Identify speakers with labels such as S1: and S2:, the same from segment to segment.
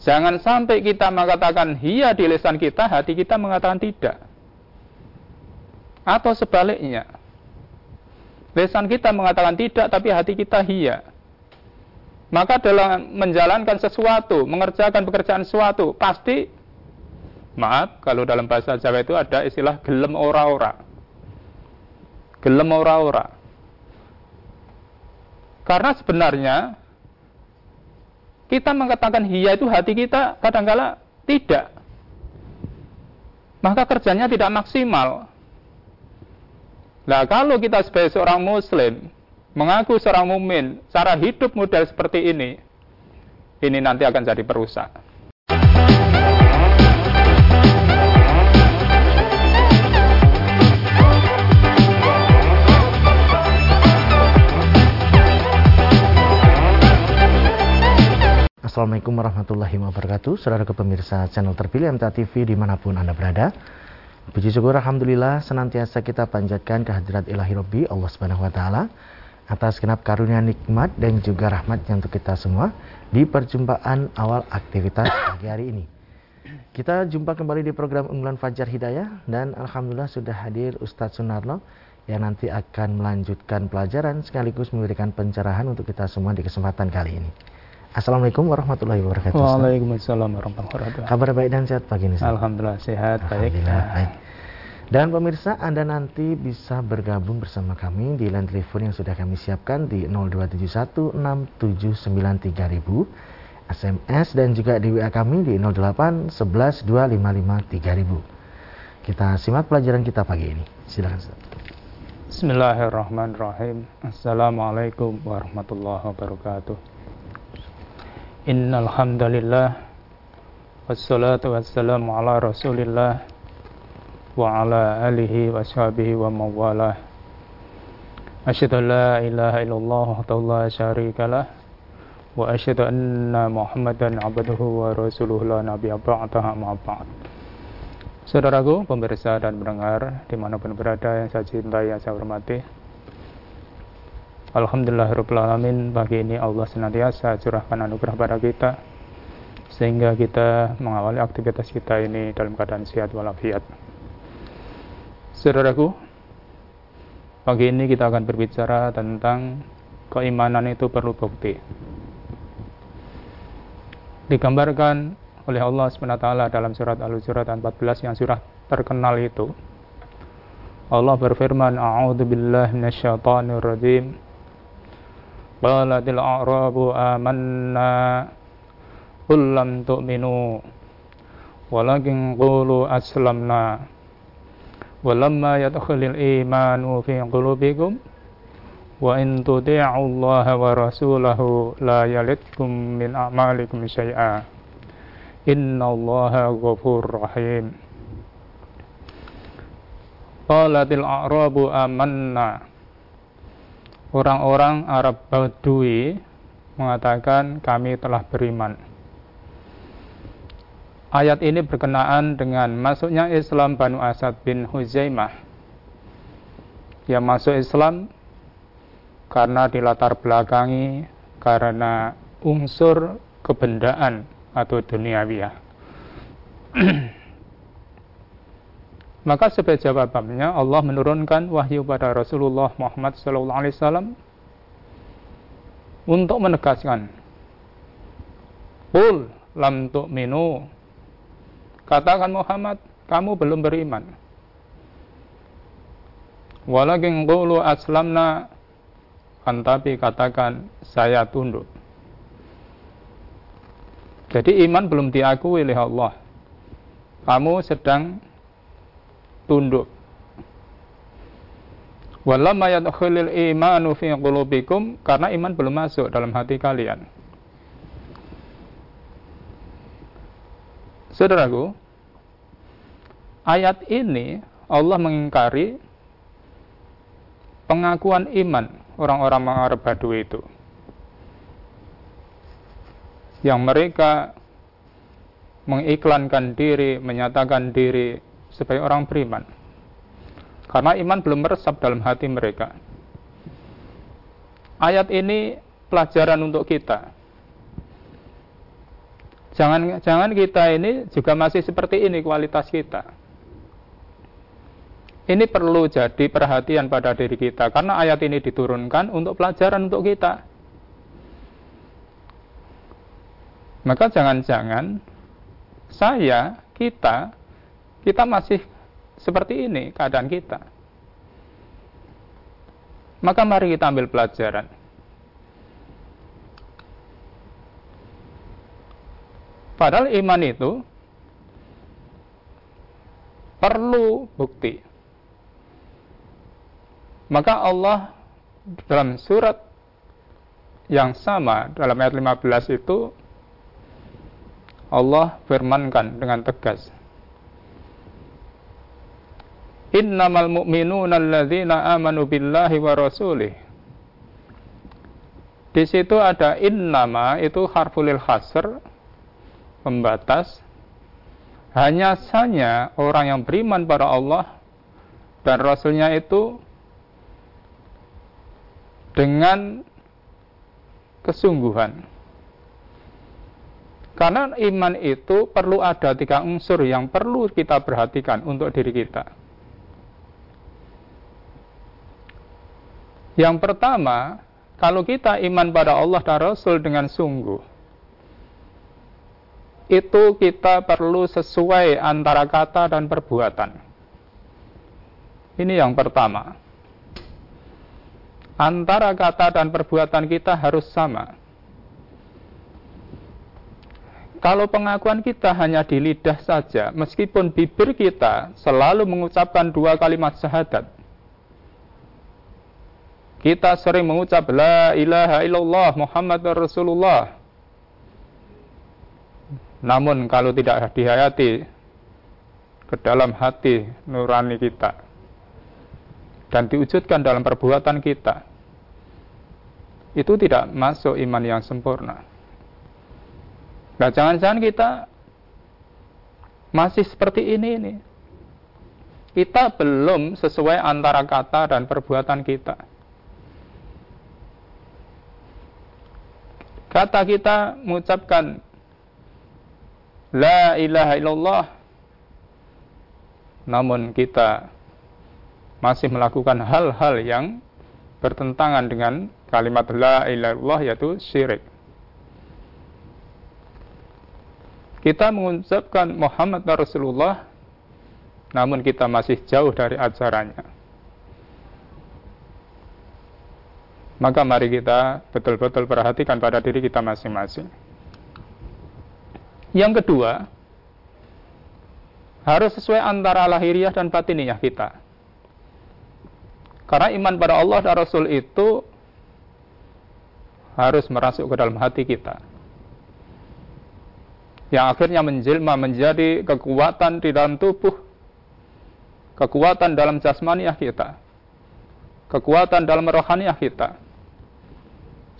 S1: Jangan sampai kita mengatakan iya di lisan kita, hati kita mengatakan tidak. Atau sebaliknya. Lisan kita mengatakan tidak, tapi hati kita iya. Maka dalam menjalankan sesuatu, mengerjakan pekerjaan sesuatu, pasti, maaf, kalau dalam bahasa Jawa itu ada istilah gelem ora-ora. Gelem ora-ora. Karena sebenarnya kita mengatakan hiya itu hati kita kadangkala tidak. Maka kerjanya tidak maksimal. Nah, kalau kita sebagai seorang muslim mengaku seorang mumin, cara hidup model seperti ini, ini nanti akan jadi perusak.
S2: Assalamualaikum warahmatullahi wabarakatuh Saudara pemirsa channel terpilih MTA TV di mana pun Anda berada Puji syukur Alhamdulillah senantiasa kita panjatkan kehadirat ilahi Rabbi Allah Subhanahu Wa Taala atas genap karunia nikmat dan juga rahmat yang untuk kita semua di perjumpaan awal aktivitas pagi hari ini. Kita jumpa kembali di program unggulan Fajar Hidayah dan Alhamdulillah sudah hadir Ustadz Sunarno yang nanti akan melanjutkan pelajaran sekaligus memberikan pencerahan untuk kita semua di kesempatan kali ini. Assalamualaikum warahmatullahi wabarakatuh.
S1: Waalaikumsalam warahmatullahi wabarakatuh.
S2: Kabar baik dan sehat pagi ini.
S1: Alhamdulillah sehat baik.
S2: Alhamdulillah baik. Dan pemirsa, Anda nanti bisa bergabung bersama kami di line telepon yang sudah kami siapkan di 02716793000, SMS dan juga di WA kami di 08112553000. Kita simak pelajaran kita pagi ini. Silakan.
S1: Bismillahirrahmanirrahim. Assalamualaikum warahmatullahi wabarakatuh. Innal hamdalillah wassalatu wassalamu ala Rasulillah wa ala alihi wa sahbihi wa mawalah. Asyhadu la ilaha illallah wa la syarikalah wa asyhadu anna Muhammadan abduhu wa rasuluhu la nabiyya ba'dahu ma ba'd. Saudaraku, pemirsa dan pendengar di mana pun berada yang saya cintai, yang saya hormati, Alhamdulillahirrahmanirrahim pagi ini Allah senantiasa curahkan anugerah pada kita sehingga kita mengawali aktivitas kita ini dalam keadaan sehat walafiat. Saudaraku, pagi ini kita akan berbicara tentang keimanan itu perlu bukti. Digambarkan oleh Allah SWT dalam surat Al-Hujurat 14 yang surah terkenal itu. Allah berfirman, A'udzu. قالت الأعراب آمنا قل لم تؤمنوا ولكن قولوا أسلمنا ولما يدخل الإيمان في قلوبكم وإن تطيعوا الله ورسوله لا يلدكم من أعمالكم شيئا إن الله غفور رحيم قالت الأعراب آمنا orang-orang Arab Badui mengatakan kami telah beriman. Ayat ini berkenaan dengan masuknya Islam Banu Asad bin Huzaimah yang masuk Islam karena dilatar belakangi karena unsur kebendaan atau duniawiyah. Maka sebagai jawabannya Allah menurunkan wahyu pada Rasulullah Muhammad SAW untuk menegaskan Qul lam tu'minu. Katakan Muhammad kamu belum beriman. Walakin qulu aslamna. Kan tapi katakan saya tunduk. Jadi iman belum diakui oleh Allah. Kamu sedang tunduk. Walamma yadkhulul imanu fi qulubikum karena iman belum masuk dalam hati kalian. Saudaraku, ayat ini Allah mengingkari pengakuan iman orang-orang Arab Badui itu. Yang mereka mengiklankan diri, menyatakan diri sebagai orang beriman. Karena iman belum meresap dalam hati mereka. Ayat ini pelajaran untuk kita. Jangan jangan kita ini juga masih seperti ini kualitas kita. Ini perlu jadi perhatian pada diri kita karena ayat ini diturunkan untuk pelajaran untuk kita. Maka jangan-jangan saya, kita, kita masih seperti ini keadaan kita. Maka mari kita ambil pelajaran. Padahal iman itu perlu bukti. Maka Allah dalam surat yang sama dalam ayat 15 itu Allah firmankan dengan tegas Innamal mu'minuna alladzina amanu billahi wa rasulih Di situ ada innama itu harfulil hasr pembatas hanya saja orang yang beriman pada Allah dan Rasulnya itu dengan kesungguhan. Karena iman itu perlu ada tiga unsur yang perlu kita perhatikan untuk diri kita. Yang pertama, kalau kita iman pada Allah dan Rasul dengan sungguh, itu kita perlu sesuai antara kata dan perbuatan. Ini yang pertama antara kata dan perbuatan kita harus sama. Kalau pengakuan kita hanya di lidah saja, meskipun bibir kita selalu mengucapkan dua kalimat syahadat, kita sering mengucap La ilaha illallah Muhammad Rasulullah. Namun kalau tidak dihayati ke dalam hati nurani kita dan diwujudkan dalam perbuatan kita, itu tidak masuk iman yang sempurna. Nah, jangan-jangan kita masih seperti ini ini. Kita belum sesuai antara kata dan perbuatan kita. Kata kita mengucapkan La ilaha illallah Namun kita masih melakukan hal-hal yang bertentangan dengan kalimat la ilaha illallah yaitu syirik. Kita mengucapkan Muhammad Rasulullah namun kita masih jauh dari ajarannya. Maka mari kita betul-betul perhatikan pada diri kita masing-masing. Yang kedua, harus sesuai antara lahiriah dan batiniah kita. Karena iman pada Allah dan Rasul itu harus merasuk ke dalam hati kita. Yang akhirnya menjelma menjadi kekuatan di dalam tubuh, kekuatan dalam jasmaniah kita, kekuatan dalam rohaniah kita.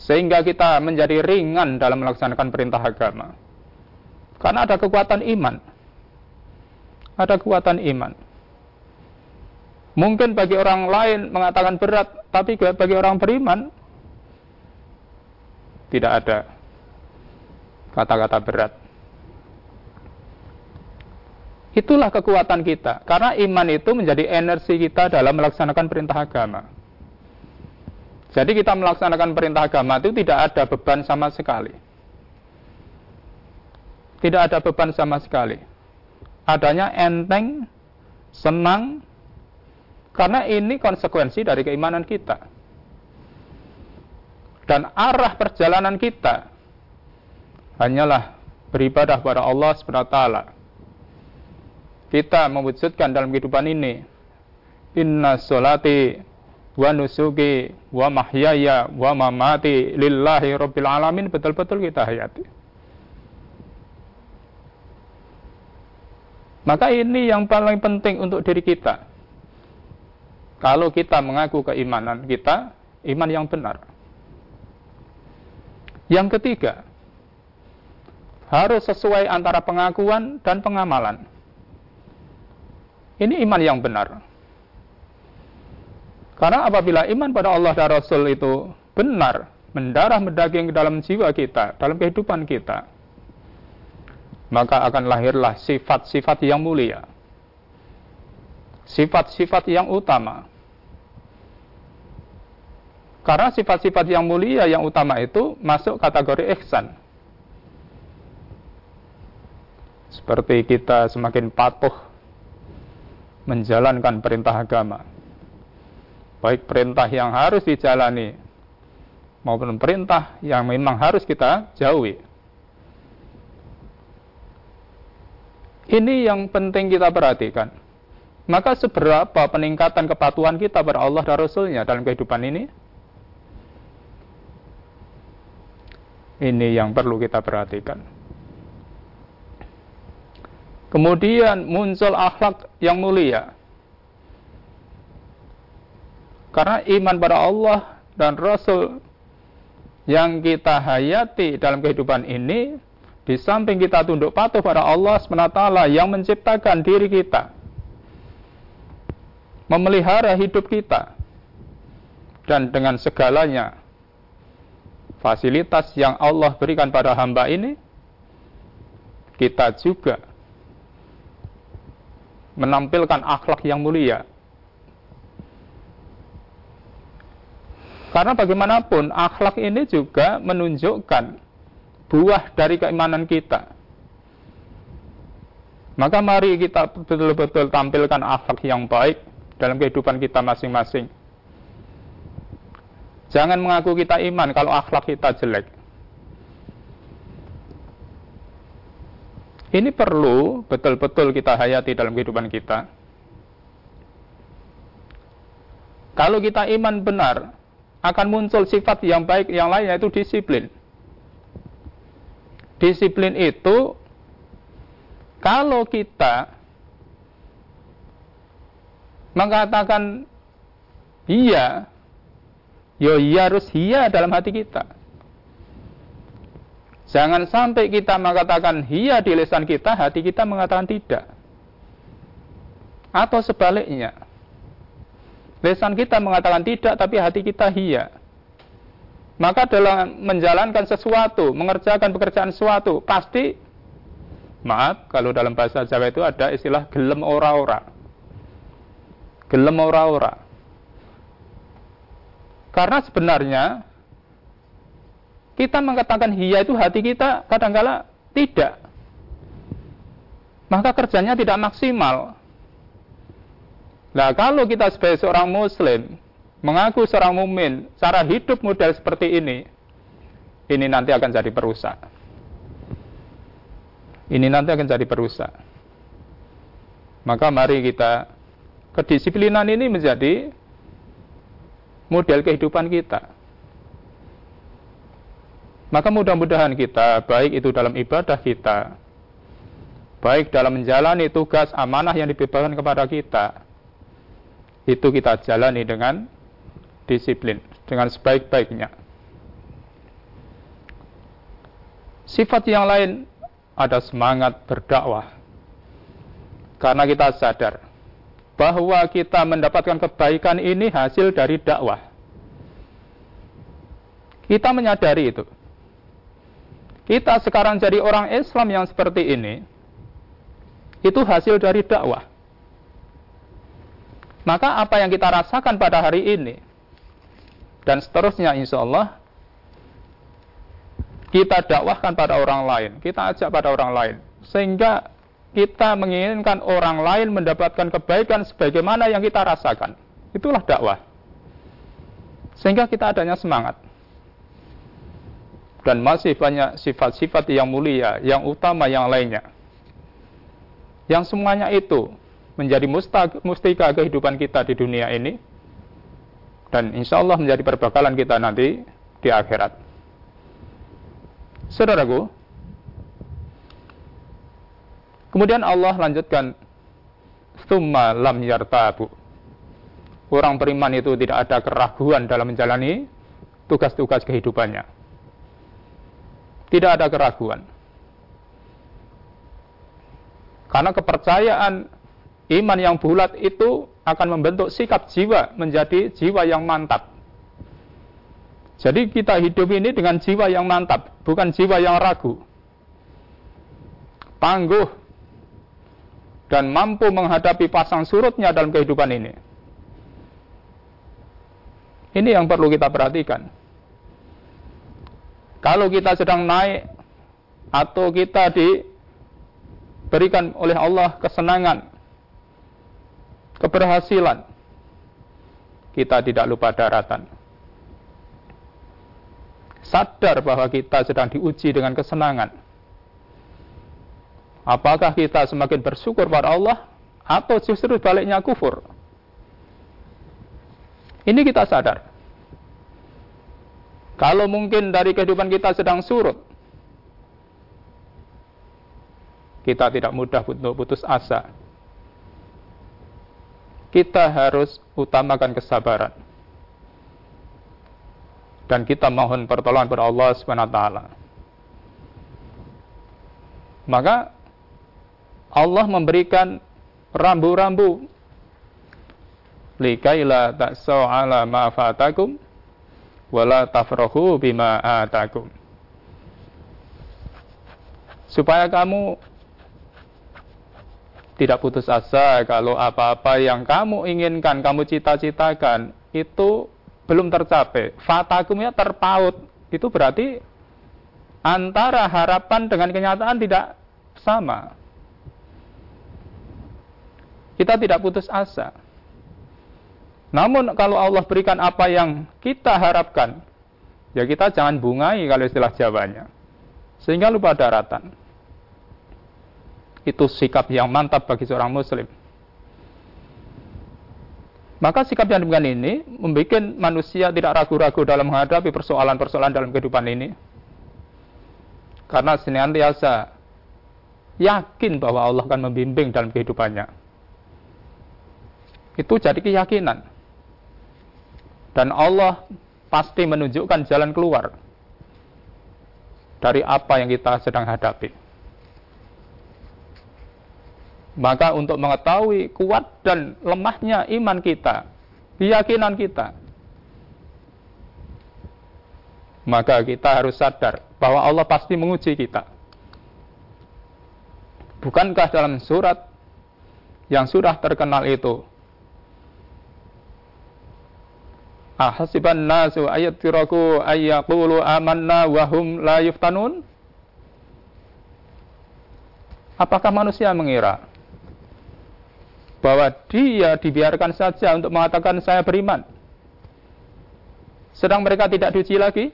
S1: Sehingga kita menjadi ringan dalam melaksanakan perintah agama. Karena ada kekuatan iman. Ada kekuatan iman. Mungkin bagi orang lain mengatakan berat, tapi bagi orang beriman tidak ada kata-kata berat. Itulah kekuatan kita, karena iman itu menjadi energi kita dalam melaksanakan perintah agama. Jadi kita melaksanakan perintah agama itu tidak ada beban sama sekali. Tidak ada beban sama sekali. Adanya enteng, senang, karena ini konsekuensi dari keimanan kita. Dan arah perjalanan kita hanyalah beribadah kepada Allah SWT. Kita mewujudkan dalam kehidupan ini. Inna solati wa nusuki wa mahyaya wa mamati lillahi rabbil alamin betul-betul kita hayati. Maka ini yang paling penting untuk diri kita. Kalau kita mengaku keimanan kita, iman yang benar. Yang ketiga, harus sesuai antara pengakuan dan pengamalan. Ini iman yang benar. Karena apabila iman pada Allah dan Rasul itu benar, mendarah mendaging ke dalam jiwa kita, dalam kehidupan kita, maka akan lahirlah sifat-sifat yang mulia. Sifat-sifat yang utama. Karena sifat-sifat yang mulia yang utama itu masuk kategori ihsan. Seperti kita semakin patuh menjalankan perintah agama. Baik perintah yang harus dijalani maupun perintah yang memang harus kita jauhi. Ini yang penting kita perhatikan. Maka seberapa peningkatan kepatuhan kita pada Allah dan Rasulnya dalam kehidupan ini? Ini yang perlu kita perhatikan. Kemudian muncul akhlak yang mulia. Karena iman pada Allah dan Rasul yang kita hayati dalam kehidupan ini di samping kita tunduk patuh pada Allah SWT yang menciptakan diri kita, memelihara hidup kita, dan dengan segalanya fasilitas yang Allah berikan pada hamba ini, kita juga menampilkan akhlak yang mulia. Karena bagaimanapun akhlak ini juga menunjukkan buah dari keimanan kita. Maka mari kita betul-betul tampilkan akhlak yang baik dalam kehidupan kita masing-masing. Jangan mengaku kita iman kalau akhlak kita jelek. Ini perlu betul-betul kita hayati dalam kehidupan kita. Kalau kita iman benar, akan muncul sifat yang baik yang lain yaitu disiplin. Disiplin itu kalau kita mengatakan iya, yo iya harus iya dalam hati kita. Jangan sampai kita mengatakan iya di lisan kita, hati kita mengatakan tidak. Atau sebaliknya. Lisan kita mengatakan tidak, tapi hati kita iya. Maka dalam menjalankan sesuatu, mengerjakan pekerjaan sesuatu, pasti, maaf, kalau dalam bahasa Jawa itu ada istilah gelem ora-ora. Gelem ora-ora. Karena sebenarnya, kita mengatakan iya itu hati kita kadang-kala tidak. Maka kerjanya tidak maksimal. Nah, kalau kita sebagai seorang muslim mengaku seorang mumin, cara hidup model seperti ini, ini nanti akan jadi perusak. Ini nanti akan jadi perusak. Maka mari kita kedisiplinan ini menjadi model kehidupan kita. Maka mudah-mudahan kita, baik itu dalam ibadah kita, baik dalam menjalani tugas amanah yang dibebaskan kepada kita, itu kita jalani dengan disiplin dengan sebaik-baiknya. Sifat yang lain ada semangat berdakwah. Karena kita sadar bahwa kita mendapatkan kebaikan ini hasil dari dakwah. Kita menyadari itu. Kita sekarang jadi orang Islam yang seperti ini, itu hasil dari dakwah. Maka apa yang kita rasakan pada hari ini, dan seterusnya insya Allah kita dakwahkan pada orang lain, kita ajak pada orang lain, sehingga kita menginginkan orang lain mendapatkan kebaikan sebagaimana yang kita rasakan. Itulah dakwah. Sehingga kita adanya semangat. Dan masih banyak sifat-sifat yang mulia, yang utama, yang lainnya. Yang semuanya itu menjadi mustika kehidupan kita di dunia ini dan insya Allah menjadi perbekalan kita nanti di akhirat. Saudaraku, kemudian Allah lanjutkan, Summa lam yartabu. Orang beriman itu tidak ada keraguan dalam menjalani tugas-tugas kehidupannya. Tidak ada keraguan. Karena kepercayaan iman yang bulat itu akan membentuk sikap jiwa menjadi jiwa yang mantap. Jadi kita hidup ini dengan jiwa yang mantap, bukan jiwa yang ragu. tangguh, dan mampu menghadapi pasang surutnya dalam kehidupan ini. Ini yang perlu kita perhatikan. Kalau kita sedang naik atau kita diberikan oleh Allah kesenangan, keberhasilan, kita tidak lupa daratan. Sadar bahwa kita sedang diuji dengan kesenangan. Apakah kita semakin bersyukur pada Allah atau justru baliknya kufur? Ini kita sadar. Kalau mungkin dari kehidupan kita sedang surut, kita tidak mudah untuk putus asa. Kita harus utamakan kesabaran. Dan kita mohon pertolongan kepada Allah Subhanahu wa taala. Maka Allah memberikan rambu-rambu likaila ta'sau ala ma fatakum wala tafrahu bima atakum supaya kamu tidak putus asa kalau apa-apa yang kamu inginkan, kamu cita-citakan itu belum tercapai. Fatakum ya terpaut. Itu berarti antara harapan dengan kenyataan tidak sama. Kita tidak putus asa. Namun kalau Allah berikan apa yang kita harapkan, ya kita jangan bungai kalau istilah Jawanya. Sehingga lupa daratan. Itu sikap yang mantap bagi seorang muslim. Maka sikap yang demikian ini membuat manusia tidak ragu-ragu dalam menghadapi persoalan-persoalan dalam kehidupan ini. Karena senantiasa yakin bahwa Allah akan membimbing dalam kehidupannya. Itu jadi keyakinan dan Allah pasti menunjukkan jalan keluar dari apa yang kita sedang hadapi. Maka untuk mengetahui kuat dan lemahnya iman kita, keyakinan kita, maka kita harus sadar bahwa Allah pasti menguji kita. Bukankah dalam surat yang sudah terkenal itu Ahasiban nasu ayat tiraku ayyaqulu amanna wahum la yuftanun? Apakah manusia mengira bahwa dia dibiarkan saja untuk mengatakan saya beriman? Sedang mereka tidak diuji lagi?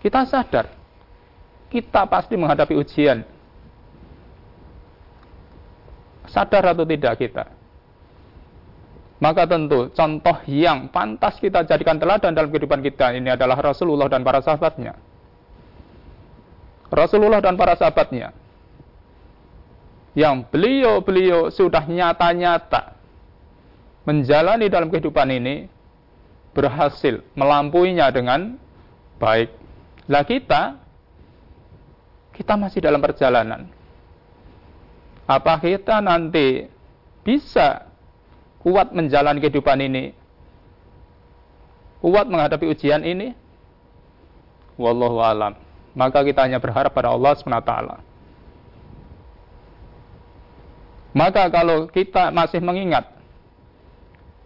S1: Kita sadar, kita pasti menghadapi ujian. Sadar atau tidak kita? Maka tentu contoh yang pantas kita jadikan teladan dalam kehidupan kita ini adalah Rasulullah dan para sahabatnya. Rasulullah dan para sahabatnya. Yang beliau-beliau sudah nyata-nyata menjalani dalam kehidupan ini berhasil melampuinya dengan baik. Lah kita, kita masih dalam perjalanan. Apa kita nanti bisa kuat menjalani kehidupan ini, kuat menghadapi ujian ini, wallahu alam. Maka kita hanya berharap pada Allah SWT. Maka kalau kita masih mengingat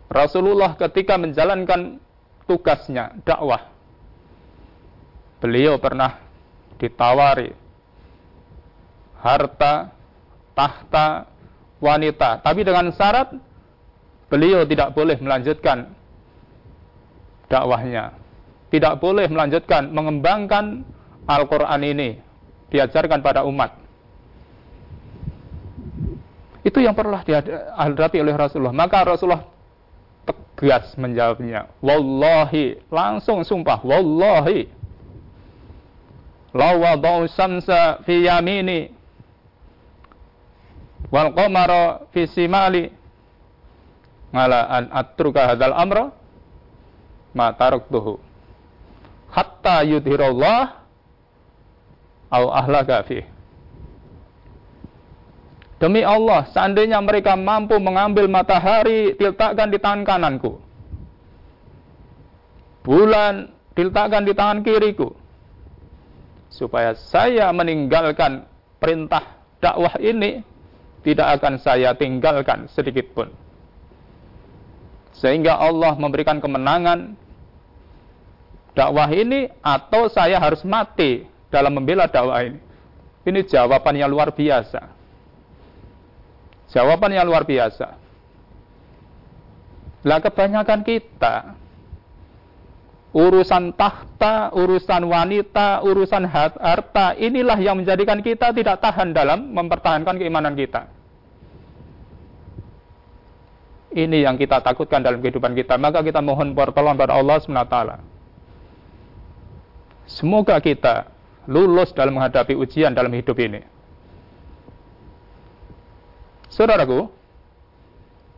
S1: Rasulullah ketika menjalankan tugasnya dakwah, beliau pernah ditawari harta, tahta, wanita, tapi dengan syarat beliau tidak boleh melanjutkan dakwahnya. Tidak boleh melanjutkan mengembangkan Al-Quran ini. Diajarkan pada umat. Itu yang pernah dihadapi oleh Rasulullah. Maka Rasulullah tegas menjawabnya. Wallahi. Langsung sumpah. Wallahi. Lawadau samsa fi yamini. Wal qamara fi simali ngala an atruka hadzal amra ma taraktuhu hatta yudhirallah au ahlaka fi Demi Allah, seandainya mereka mampu mengambil matahari, diletakkan di tangan kananku. Bulan diletakkan di tangan kiriku. supaya saya meninggalkan perintah dakwah ini tidak akan saya tinggalkan sedikit pun. Sehingga Allah memberikan kemenangan dakwah ini atau saya harus mati dalam membela dakwah ini. Ini jawaban yang luar biasa. Jawaban yang luar biasa. Lah kebanyakan kita urusan tahta, urusan wanita, urusan harta, inilah yang menjadikan kita tidak tahan dalam mempertahankan keimanan kita. Ini yang kita takutkan dalam kehidupan kita. Maka kita mohon pertolongan pada Allah SWT. Semoga kita lulus dalam menghadapi ujian dalam hidup ini. Saudaraku,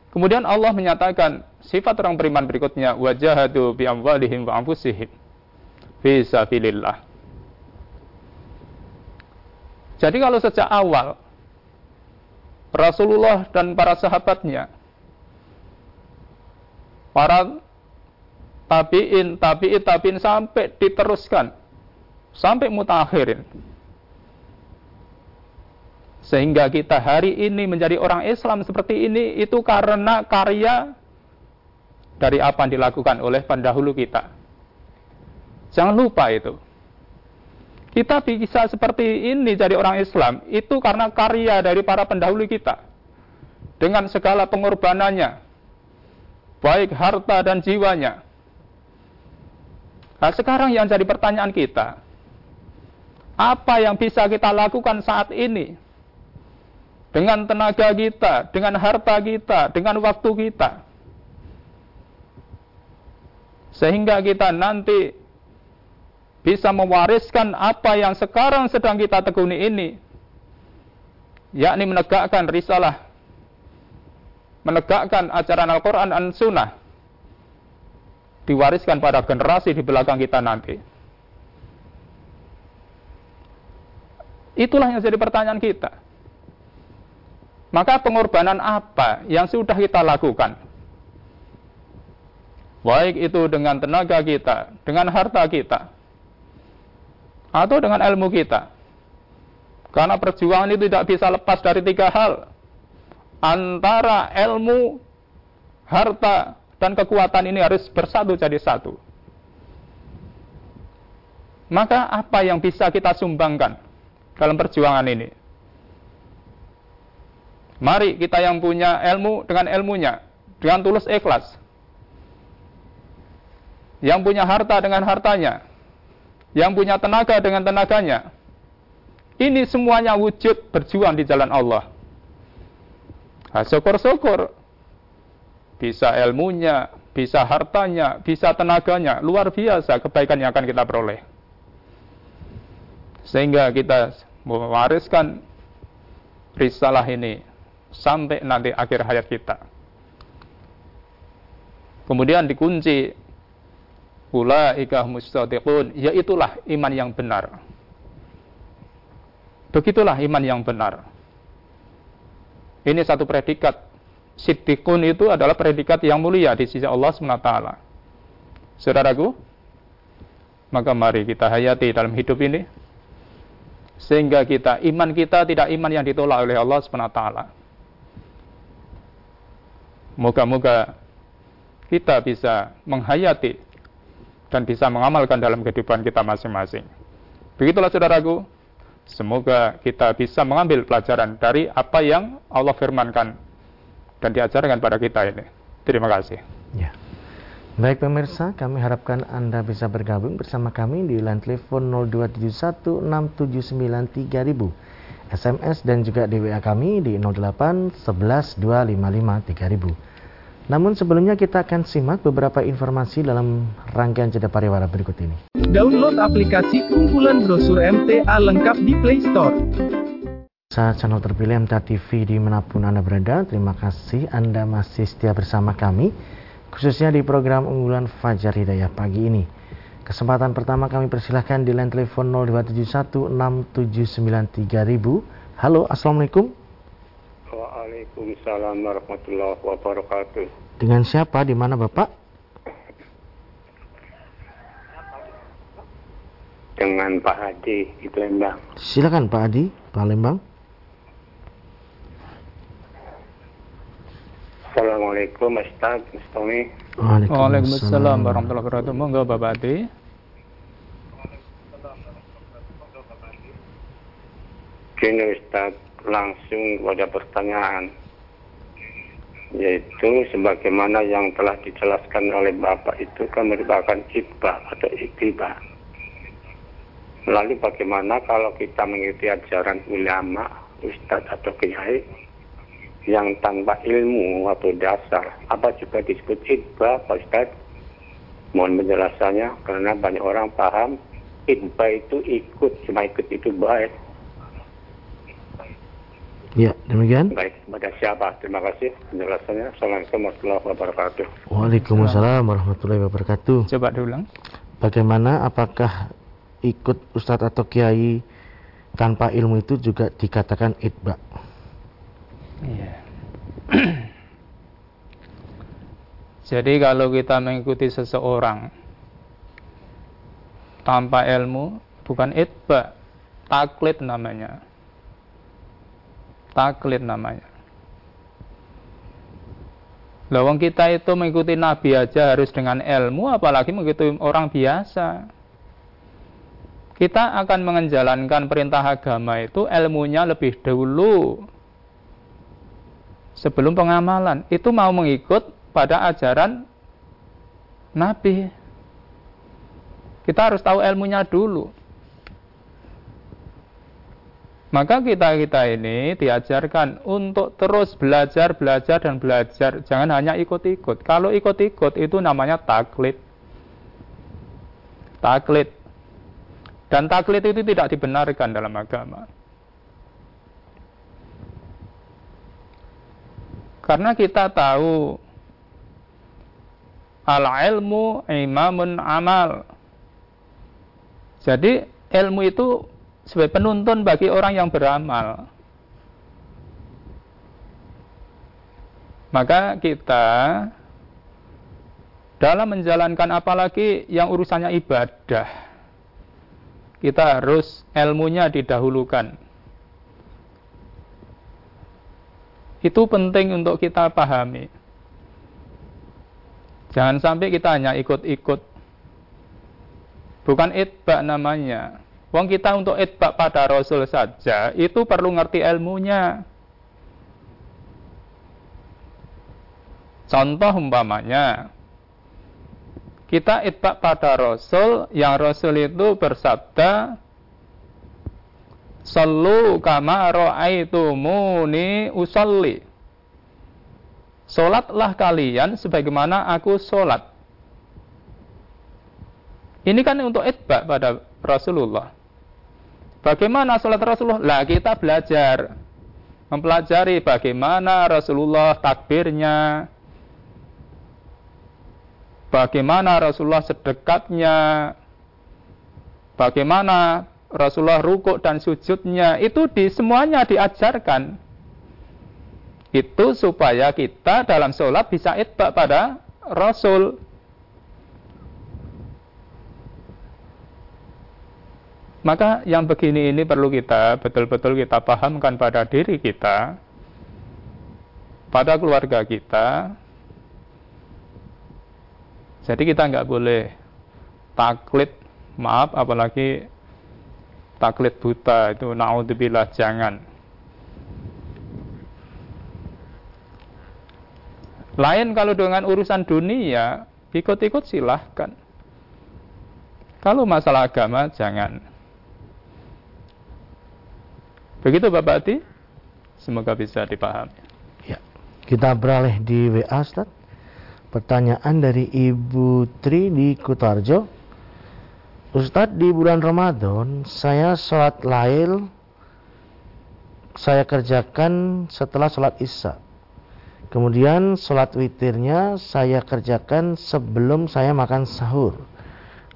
S1: kemudian Allah menyatakan sifat orang beriman berikutnya wajahadu bi amwalihim wa anfusihim fi sabilillah. Jadi kalau sejak awal Rasulullah dan para sahabatnya para tabiin, tabiin, tabiin sampai diteruskan sampai mutakhirin. Sehingga kita hari ini menjadi orang Islam seperti ini itu karena karya dari apa yang dilakukan oleh pendahulu kita. Jangan lupa itu. Kita bisa seperti ini jadi orang Islam itu karena karya dari para pendahulu kita. Dengan segala pengorbanannya, baik harta dan jiwanya. Nah, sekarang yang jadi pertanyaan kita, apa yang bisa kita lakukan saat ini dengan tenaga kita, dengan harta kita, dengan waktu kita? sehingga kita nanti bisa mewariskan apa yang sekarang sedang kita tekuni ini yakni menegakkan risalah menegakkan ajaran Al-Quran dan Sunnah diwariskan pada generasi di belakang kita nanti itulah yang jadi pertanyaan kita maka pengorbanan apa yang sudah kita lakukan Baik itu dengan tenaga kita, dengan harta kita, atau dengan ilmu kita. Karena perjuangan itu tidak bisa lepas dari tiga hal. Antara ilmu, harta, dan kekuatan ini harus bersatu jadi satu. Maka apa yang bisa kita sumbangkan dalam perjuangan ini? Mari kita yang punya ilmu dengan ilmunya, dengan tulus ikhlas, yang punya harta dengan hartanya, yang punya tenaga dengan tenaganya. Ini semuanya wujud berjuang di jalan Allah. Nah, syukur-syukur bisa ilmunya, bisa hartanya, bisa tenaganya, luar biasa kebaikan yang akan kita peroleh. Sehingga kita mewariskan risalah ini sampai nanti akhir hayat kita. Kemudian dikunci Ulaika mustadiqun, yaitulah iman yang benar. Begitulah iman yang benar. Ini satu predikat. Siddiqun itu adalah predikat yang mulia di sisi Allah SWT. Saudaraku, maka mari kita hayati dalam hidup ini sehingga kita iman kita tidak iman yang ditolak oleh Allah SWT. Moga-moga kita bisa menghayati dan bisa mengamalkan dalam kehidupan kita masing-masing. Begitulah saudaraku, semoga kita bisa mengambil pelajaran dari apa yang Allah firmankan dan diajarkan pada kita ini. Terima kasih.
S2: Ya. Baik pemirsa, kami harapkan Anda bisa bergabung bersama kami di line telepon 02716793000, SMS dan juga di WA kami di 08 11 255 3000. Namun sebelumnya kita akan simak beberapa informasi dalam rangkaian jeda pariwara berikut ini.
S3: Download aplikasi kumpulan brosur MTA lengkap di Play Store.
S2: Saat channel terpilih MTA TV di mana pun Anda berada, terima kasih Anda masih setia bersama kami, khususnya di program unggulan Fajar Hidayah pagi ini. Kesempatan pertama kami persilahkan di line telepon 02716793000. Halo, Assalamualaikum.
S4: Waalaikumsalam warahmatullahi wabarakatuh.
S2: Dengan siapa? Di mana Bapak?
S4: dengan Pak Hadi di Lembang.
S2: Silakan Pak Hadi, Palembang.
S4: Assalamualaikum Ustaz, Mas Tommy.
S1: Waalaikumsalam warahmatullahi wabarakatuh. Monggo Bapak Adi.
S4: Gini Ustaz, langsung pada pertanyaan. Yaitu sebagaimana yang telah dijelaskan oleh Bapak itu kan merupakan ibah atau iktibah. Lalu bagaimana kalau kita mengikuti ajaran ulama, ustadz atau kiai yang tanpa ilmu atau dasar apa juga disebut itba Pak Ustaz mohon penjelasannya karena banyak orang paham itba itu ikut cuma ikut itu baik
S2: Ya, demikian.
S4: baik kepada siapa terima kasih penjelasannya Assalamualaikum warahmatullahi wabarakatuh
S2: Waalaikumsalam warahmatullahi wabarakatuh.
S1: Coba diulang.
S2: Bagaimana apakah ikut ustadz atau kiai tanpa ilmu itu juga dikatakan itba?
S1: Iya. Jadi kalau kita mengikuti seseorang tanpa ilmu, bukan itba, taklid namanya. Taklid namanya. Lawang kita itu mengikuti nabi aja harus dengan ilmu, apalagi mengikuti orang biasa. Kita akan menjalankan perintah agama itu ilmunya lebih dulu sebelum pengamalan itu mau mengikut pada ajaran Nabi. Kita harus tahu ilmunya dulu. Maka kita-kita ini diajarkan untuk terus belajar, belajar, dan belajar. Jangan hanya ikut-ikut. Kalau ikut-ikut itu namanya taklid. Taklid. Dan taklid itu tidak dibenarkan dalam agama. Karena kita tahu al-ilmu imamun amal. Jadi ilmu itu sebagai penuntun bagi orang yang beramal. Maka kita dalam menjalankan apalagi yang urusannya ibadah, kita harus ilmunya didahulukan. Itu penting untuk kita pahami. Jangan sampai kita hanya ikut-ikut. Bukan itba namanya. Wong kita untuk itba pada Rasul saja, itu perlu ngerti ilmunya. Contoh umpamanya, kita itba pada Rasul, yang Rasul itu bersabda, Sallu kama ra'aitumuni usalli. Solatlah kalian sebagaimana aku solat. Ini kan untuk itba pada Rasulullah. Bagaimana solat Rasulullah? Lah kita belajar. Mempelajari bagaimana Rasulullah takbirnya. Bagaimana Rasulullah sedekatnya. Bagaimana Rasulullah rukuk dan sujudnya itu di semuanya diajarkan. Itu supaya kita dalam sholat bisa itba pada Rasul. Maka yang begini ini perlu kita betul-betul kita pahamkan pada diri kita, pada keluarga kita. Jadi kita nggak boleh taklid, maaf apalagi taklid buta itu naudzubillah jangan. Lain kalau dengan urusan dunia, ikut-ikut silahkan. Kalau masalah agama, jangan. Begitu Bapak Ati, semoga bisa dipahami.
S2: Ya. Kita beralih di WA, Ustaz. Pertanyaan dari Ibu Tri di Kutarjo. Ustadz di bulan Ramadan saya sholat lail saya kerjakan setelah sholat isya. Kemudian sholat witirnya saya kerjakan sebelum saya makan sahur.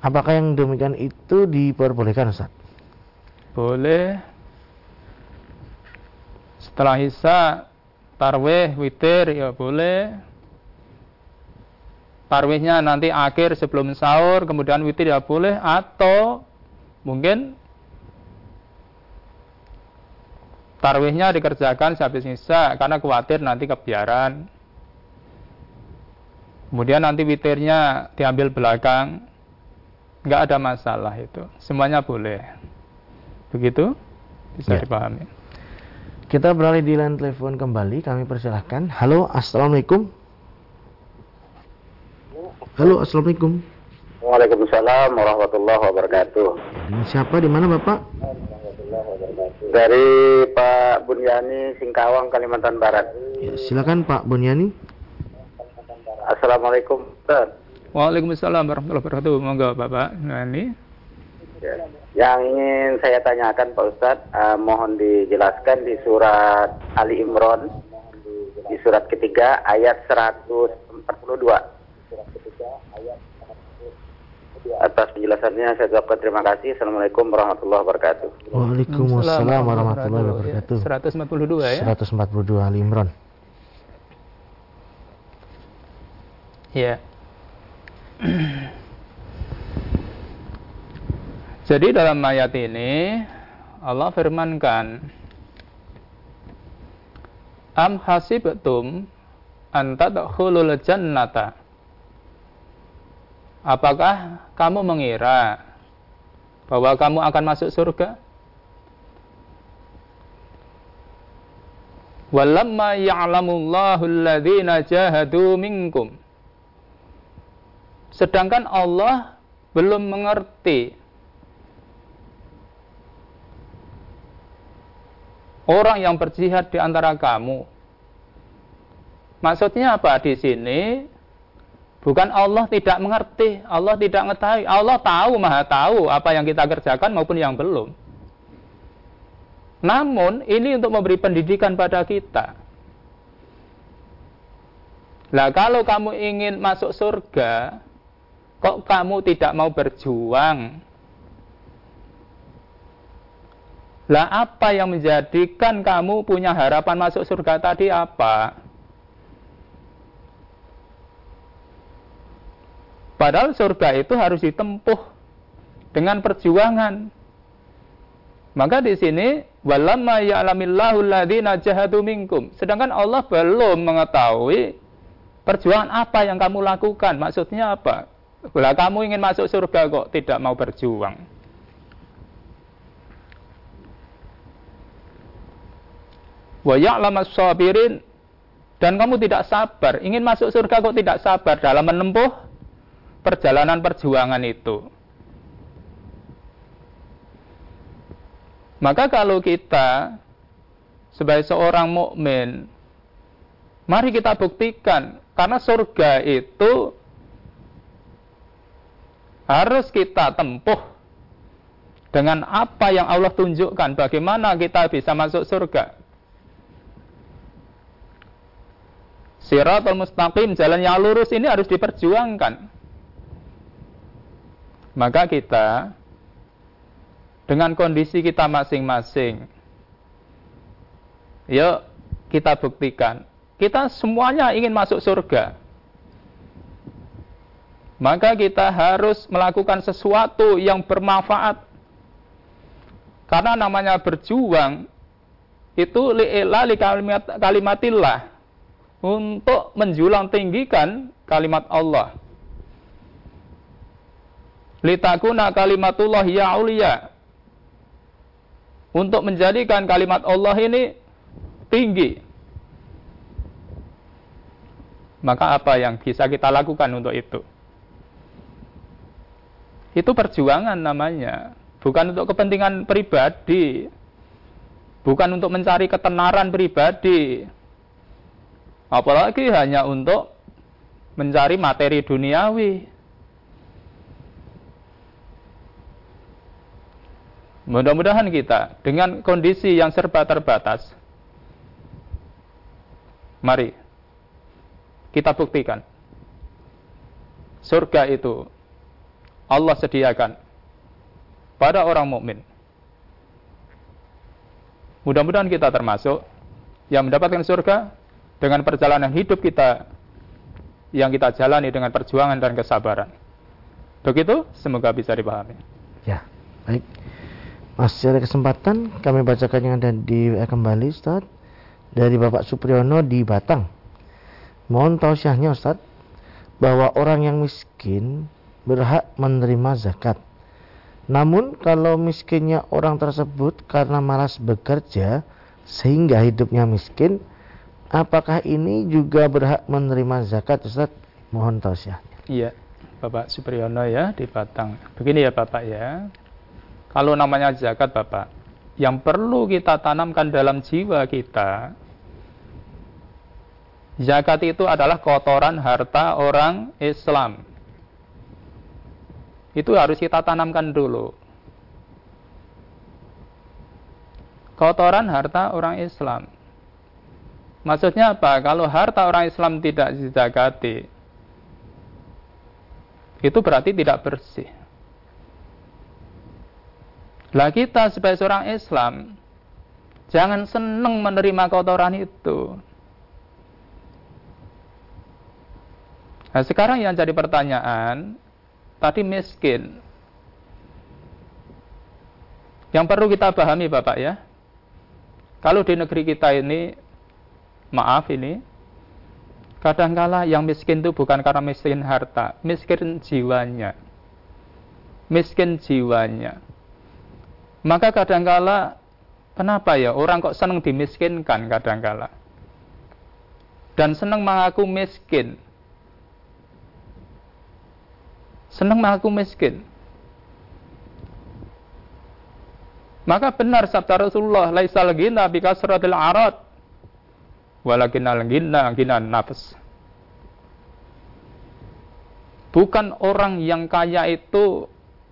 S2: Apakah yang demikian itu diperbolehkan Ustaz?
S1: Boleh. Setelah isya tarwih witir ya boleh. Tarwihnya nanti akhir sebelum sahur, kemudian witir ya boleh, atau mungkin tarwihnya dikerjakan sehabis isya karena khawatir nanti kebiaran. Kemudian nanti witirnya diambil belakang. Nggak ada masalah itu. Semuanya boleh. Begitu? Bisa ya. dipahami.
S2: Kita beralih di line telepon kembali. Kami persilahkan. Halo, Assalamualaikum. Halo, Assalamualaikum.
S5: Waalaikumsalam warahmatullahi wabarakatuh.
S2: Siapa di mana Bapak?
S5: Dari Pak Bunyani Singkawang Kalimantan Barat.
S2: Ya, silakan Pak Bunyani.
S5: Assalamualaikum Ustaz.
S1: Waalaikumsalam warahmatullahi wabarakatuh. Monggo Bapak Bunyani.
S5: Ya. Yang ingin saya tanyakan Pak Ustadz, uh, mohon dijelaskan di surat Ali Imran di surat ketiga ayat 142 atas penjelasannya saya ucapkan terima kasih. Assalamualaikum warahmatullahi wabarakatuh.
S2: Waalaikumsalam warahmatullahi wabarakatuh.
S1: 142 ya.
S2: 142 Ali Imran.
S1: Ya. Jadi dalam ayat ini Allah firmankan Am hasibtum an tadkhulul jannata Apakah kamu mengira bahwa kamu akan masuk surga? Walamma ya'lamullahu alladhina jahadu minkum. Sedangkan Allah belum mengerti orang yang berjihad di antara kamu. Maksudnya apa di sini? Bukan Allah tidak mengerti, Allah tidak mengetahui. Allah tahu, maha tahu apa yang kita kerjakan maupun yang belum. Namun, ini untuk memberi pendidikan pada kita. Lah kalau kamu ingin masuk surga, kok kamu tidak mau berjuang? Lah apa yang menjadikan kamu punya harapan masuk surga tadi apa? Padahal surga itu harus ditempuh dengan perjuangan. Maka di sini walamma ya'lamillahu alladziina jahadu minkum. Sedangkan Allah belum mengetahui perjuangan apa yang kamu lakukan. Maksudnya apa? Bila kamu ingin masuk surga kok tidak mau berjuang. Wa sabirin dan kamu tidak sabar, ingin masuk surga kok tidak sabar dalam menempuh perjalanan perjuangan itu. Maka kalau kita sebagai seorang mukmin, mari kita buktikan karena surga itu harus kita tempuh dengan apa yang Allah tunjukkan bagaimana kita bisa masuk surga. Siratul mustaqim, jalan yang lurus ini harus diperjuangkan. Maka kita dengan kondisi kita masing-masing, yuk kita buktikan. Kita semuanya ingin masuk surga. Maka kita harus melakukan sesuatu yang bermanfaat. Karena namanya berjuang itu li'ila li kalimat, kalimatillah untuk menjulang tinggikan kalimat Allah litakuna kalimatullah ya ulia. Untuk menjadikan kalimat Allah ini tinggi. Maka apa yang bisa kita lakukan untuk itu? Itu perjuangan namanya. Bukan untuk kepentingan pribadi. Bukan untuk mencari ketenaran pribadi. Apalagi hanya untuk mencari materi duniawi Mudah-mudahan kita dengan kondisi yang serba terbatas, mari kita buktikan surga itu Allah sediakan pada orang mukmin. Mudah-mudahan kita termasuk yang mendapatkan surga dengan perjalanan hidup kita yang kita jalani dengan perjuangan dan kesabaran. Begitu, semoga bisa dipahami.
S2: Ya, Baik. Masih ada kesempatan kami bacakan yang ada di kembali Ustaz dari Bapak Supriyono di Batang. Mohon tausiahnya Ustaz bahwa orang yang miskin berhak menerima zakat. Namun kalau miskinnya orang tersebut karena malas bekerja sehingga hidupnya miskin, apakah ini juga berhak menerima zakat Ustaz? Mohon tausiahnya.
S1: Iya, Bapak Supriyono ya di Batang. Begini ya Bapak ya. Kalau namanya zakat Bapak, yang perlu kita tanamkan dalam jiwa kita, zakat itu adalah kotoran harta orang Islam. Itu harus kita tanamkan dulu. Kotoran harta orang Islam. Maksudnya apa? Kalau harta orang Islam tidak dizakati, itu berarti tidak bersih. Lah kita sebagai seorang Islam jangan senang menerima kotoran itu. Nah, sekarang yang jadi pertanyaan, tadi miskin. Yang perlu kita pahami Bapak ya. Kalau di negeri kita ini, maaf ini, kadangkala yang miskin itu bukan karena miskin harta, miskin jiwanya. Miskin jiwanya. Maka kadangkala kenapa ya orang kok senang dimiskinkan kadangkala? Dan senang mengaku miskin. Senang mengaku miskin. Maka benar sabda Rasulullah, laisal ghina bi kasratil arad walakin al ghina ghina nafs. Bukan orang yang kaya itu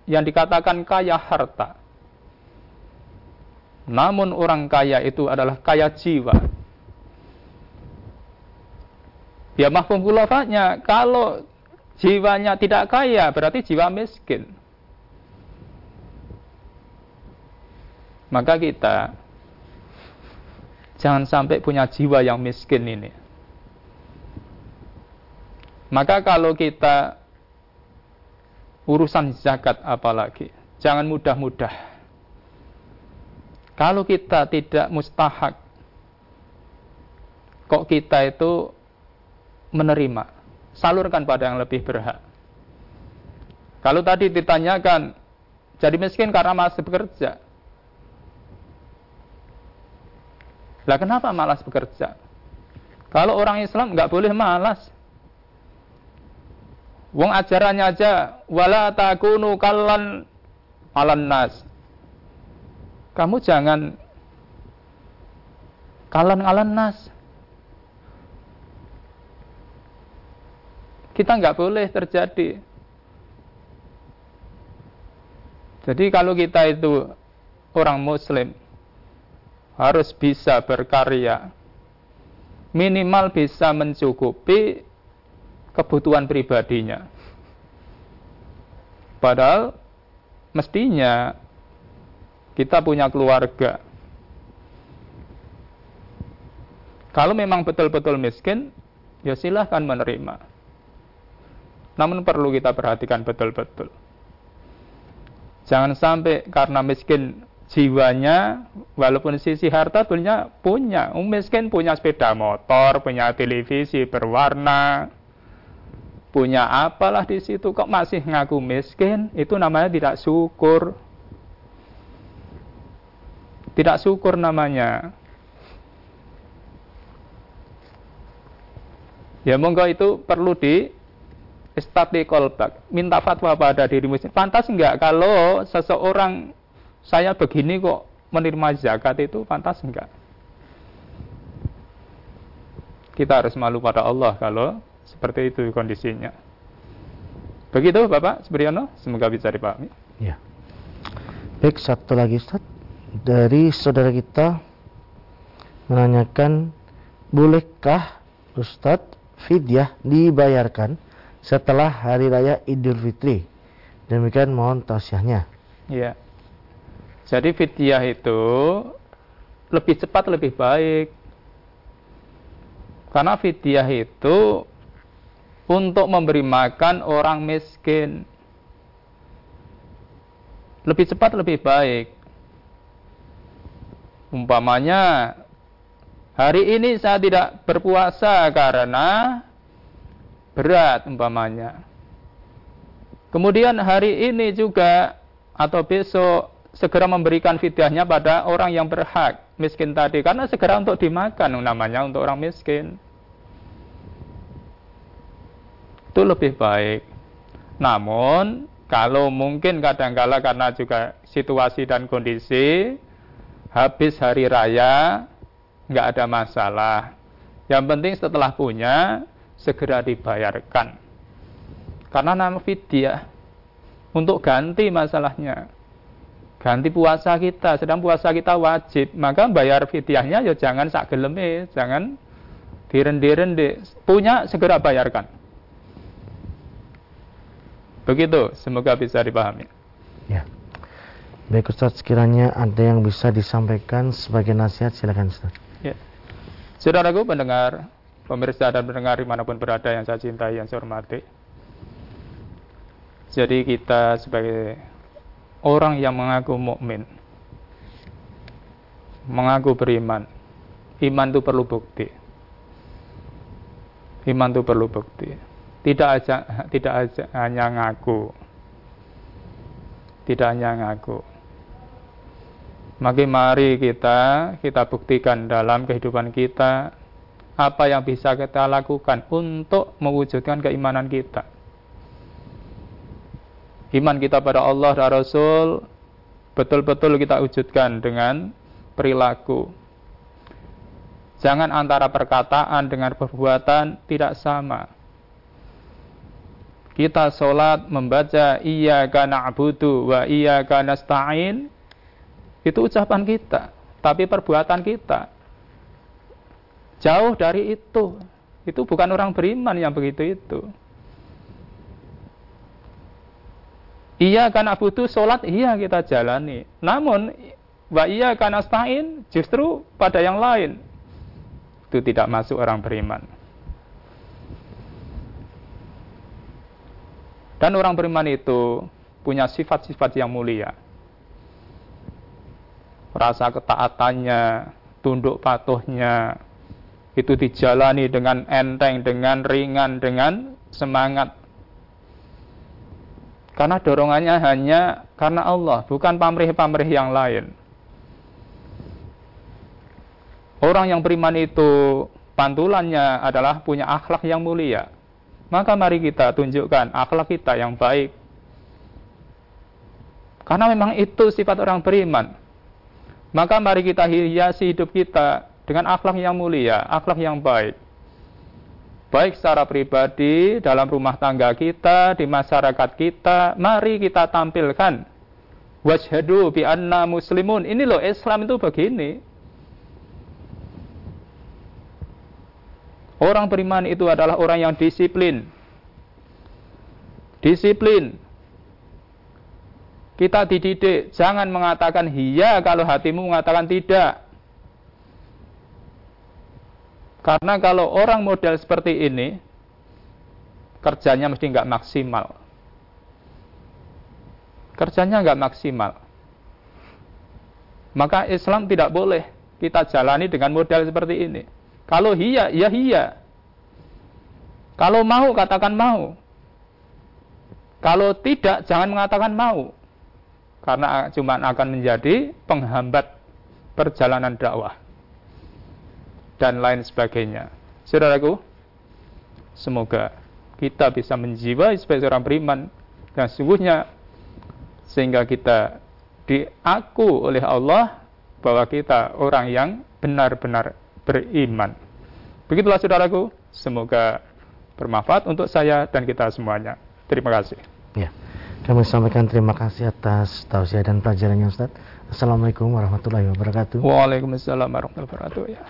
S1: yang dikatakan kaya harta. Namun orang kaya itu adalah kaya jiwa. Ya mahfum kulafanya, kalau jiwanya tidak kaya berarti jiwa miskin. Maka kita jangan sampai punya jiwa yang miskin ini. Maka kalau kita urusan zakat apalagi, jangan mudah-mudah kalau kita tidak mustahak, kok kita itu menerima, salurkan pada yang lebih berhak. Kalau tadi ditanyakan, jadi miskin karena masih bekerja. Lah kenapa malas bekerja? Kalau orang Islam nggak boleh malas. Wong ajarannya aja wala takunu kallan alan nas kamu jangan kalan-kalan nas. Kita nggak boleh terjadi. Jadi kalau kita itu orang muslim harus bisa berkarya minimal bisa mencukupi kebutuhan pribadinya. Padahal mestinya kita punya keluarga. Kalau memang betul-betul miskin, ya silahkan menerima. Namun perlu kita perhatikan betul-betul. Jangan sampai karena miskin jiwanya, walaupun sisi harta punya, punya. Um, miskin punya sepeda motor, punya televisi berwarna, punya apalah di situ kok masih ngaku miskin, itu namanya tidak syukur. Tidak syukur namanya. Ya monggo itu perlu di istati kolbak. Minta fatwa pada dirimu sendiri. Pantas enggak kalau seseorang saya begini kok menerima zakat itu pantas enggak? Kita harus malu pada Allah kalau seperti itu kondisinya. Begitu Bapak Supriyono, semoga bisa dipahami.
S2: Ya. Baik, satu lagi Ustaz dari saudara kita menanyakan bolehkah Ustadz fidyah dibayarkan setelah hari raya Idul Fitri? Demikian mohon tausiahnya.
S1: Ya jadi fidyah itu lebih cepat lebih baik. Karena fidyah itu untuk memberi makan orang miskin. Lebih cepat lebih baik. Umpamanya hari ini saya tidak berpuasa karena berat umpamanya. Kemudian hari ini juga atau besok segera memberikan fidyahnya pada orang yang berhak miskin tadi karena segera untuk dimakan namanya untuk orang miskin. Itu lebih baik. Namun kalau mungkin kadang-kala karena juga situasi dan kondisi habis hari raya nggak ada masalah. Yang penting setelah punya segera dibayarkan. Karena nama fidyah untuk ganti masalahnya. Ganti puasa kita, sedang puasa kita wajib, maka bayar fidyahnya ya jangan sak geleme, jangan direndi-rendi. Punya segera bayarkan. Begitu, semoga bisa dipahami.
S2: Ya. Baik Ustaz, sekiranya ada yang bisa disampaikan sebagai nasihat, silakan Ustaz.
S1: Ya. Saudaraku pendengar, pemirsa dan pendengar di mana pun berada yang saya cintai, yang saya hormati. Jadi kita sebagai orang yang mengaku mukmin, mengaku beriman, iman itu perlu bukti. Iman itu perlu bukti. Tidak aja, tidak aja hanya ngaku. Tidak hanya ngaku. Maka mari kita kita buktikan dalam kehidupan kita apa yang bisa kita lakukan untuk mewujudkan keimanan kita. Iman kita pada Allah dan Rasul betul-betul kita wujudkan dengan perilaku. Jangan antara perkataan dengan perbuatan tidak sama kita sholat membaca iya karena abudu wa iya karena stain itu ucapan kita tapi perbuatan kita. Jauh dari itu. Itu bukan orang beriman yang begitu itu. Iya karena abudu sholat iya kita jalani. Namun wa iya karena stain justru pada yang lain. Itu tidak masuk orang beriman. Dan orang beriman itu punya sifat-sifat yang mulia. Rasa ketaatannya, tunduk patuhnya, itu dijalani dengan enteng, dengan ringan, dengan semangat. Karena dorongannya hanya karena Allah, bukan pamrih-pamrih yang lain. Orang yang beriman itu pantulannya adalah punya akhlak yang mulia. Maka mari kita tunjukkan akhlak kita yang baik. Karena memang itu sifat orang beriman. Maka mari kita hiasi hidup kita dengan akhlak yang mulia, akhlak yang baik. Baik secara pribadi, dalam rumah tangga kita, di masyarakat kita, mari kita tampilkan. Wajhadu bi anna muslimun. Ini loh Islam itu begini. Orang beriman itu adalah orang yang disiplin. Disiplin. Kita dididik, jangan mengatakan iya kalau hatimu mengatakan tidak. Karena kalau orang model seperti ini, kerjanya mesti nggak maksimal. Kerjanya nggak maksimal. Maka Islam tidak boleh kita jalani dengan model seperti ini. Kalau iya, ya iya. Kalau mau, katakan mau. Kalau tidak, jangan mengatakan mau. Karena cuma akan menjadi penghambat perjalanan dakwah. Dan lain sebagainya. Saudaraku, semoga kita bisa menjiwai sebagai seorang beriman. Dan sungguhnya, sehingga kita diaku oleh Allah bahwa kita orang yang benar-benar beriman. Begitulah saudaraku, semoga bermanfaat untuk saya dan kita semuanya. Terima kasih.
S2: Kami sampaikan terima kasih atas tausiah dan pelajarannya Ustaz. Assalamualaikum warahmatullahi wabarakatuh.
S1: Waalaikumsalam warahmatullahi wabarakatuh. Ya.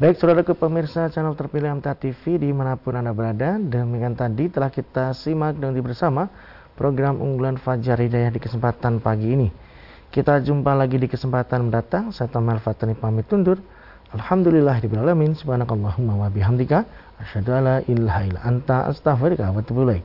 S2: Baik, saudara ke pemirsa channel terpilih MTA TV di mana pun Anda berada. Demikian tadi telah kita simak dan bersama program unggulan Fajar Hidayah di kesempatan pagi ini. Kita jumpa lagi di kesempatan mendatang. Saya Tamal Fatani pamit undur. Alhamdulillahirrahmanirrahim. Subhanakallahumma wa bihamdika. Asyhadu alla ilaha illa anta astaghfiruka wa atubu ilaik.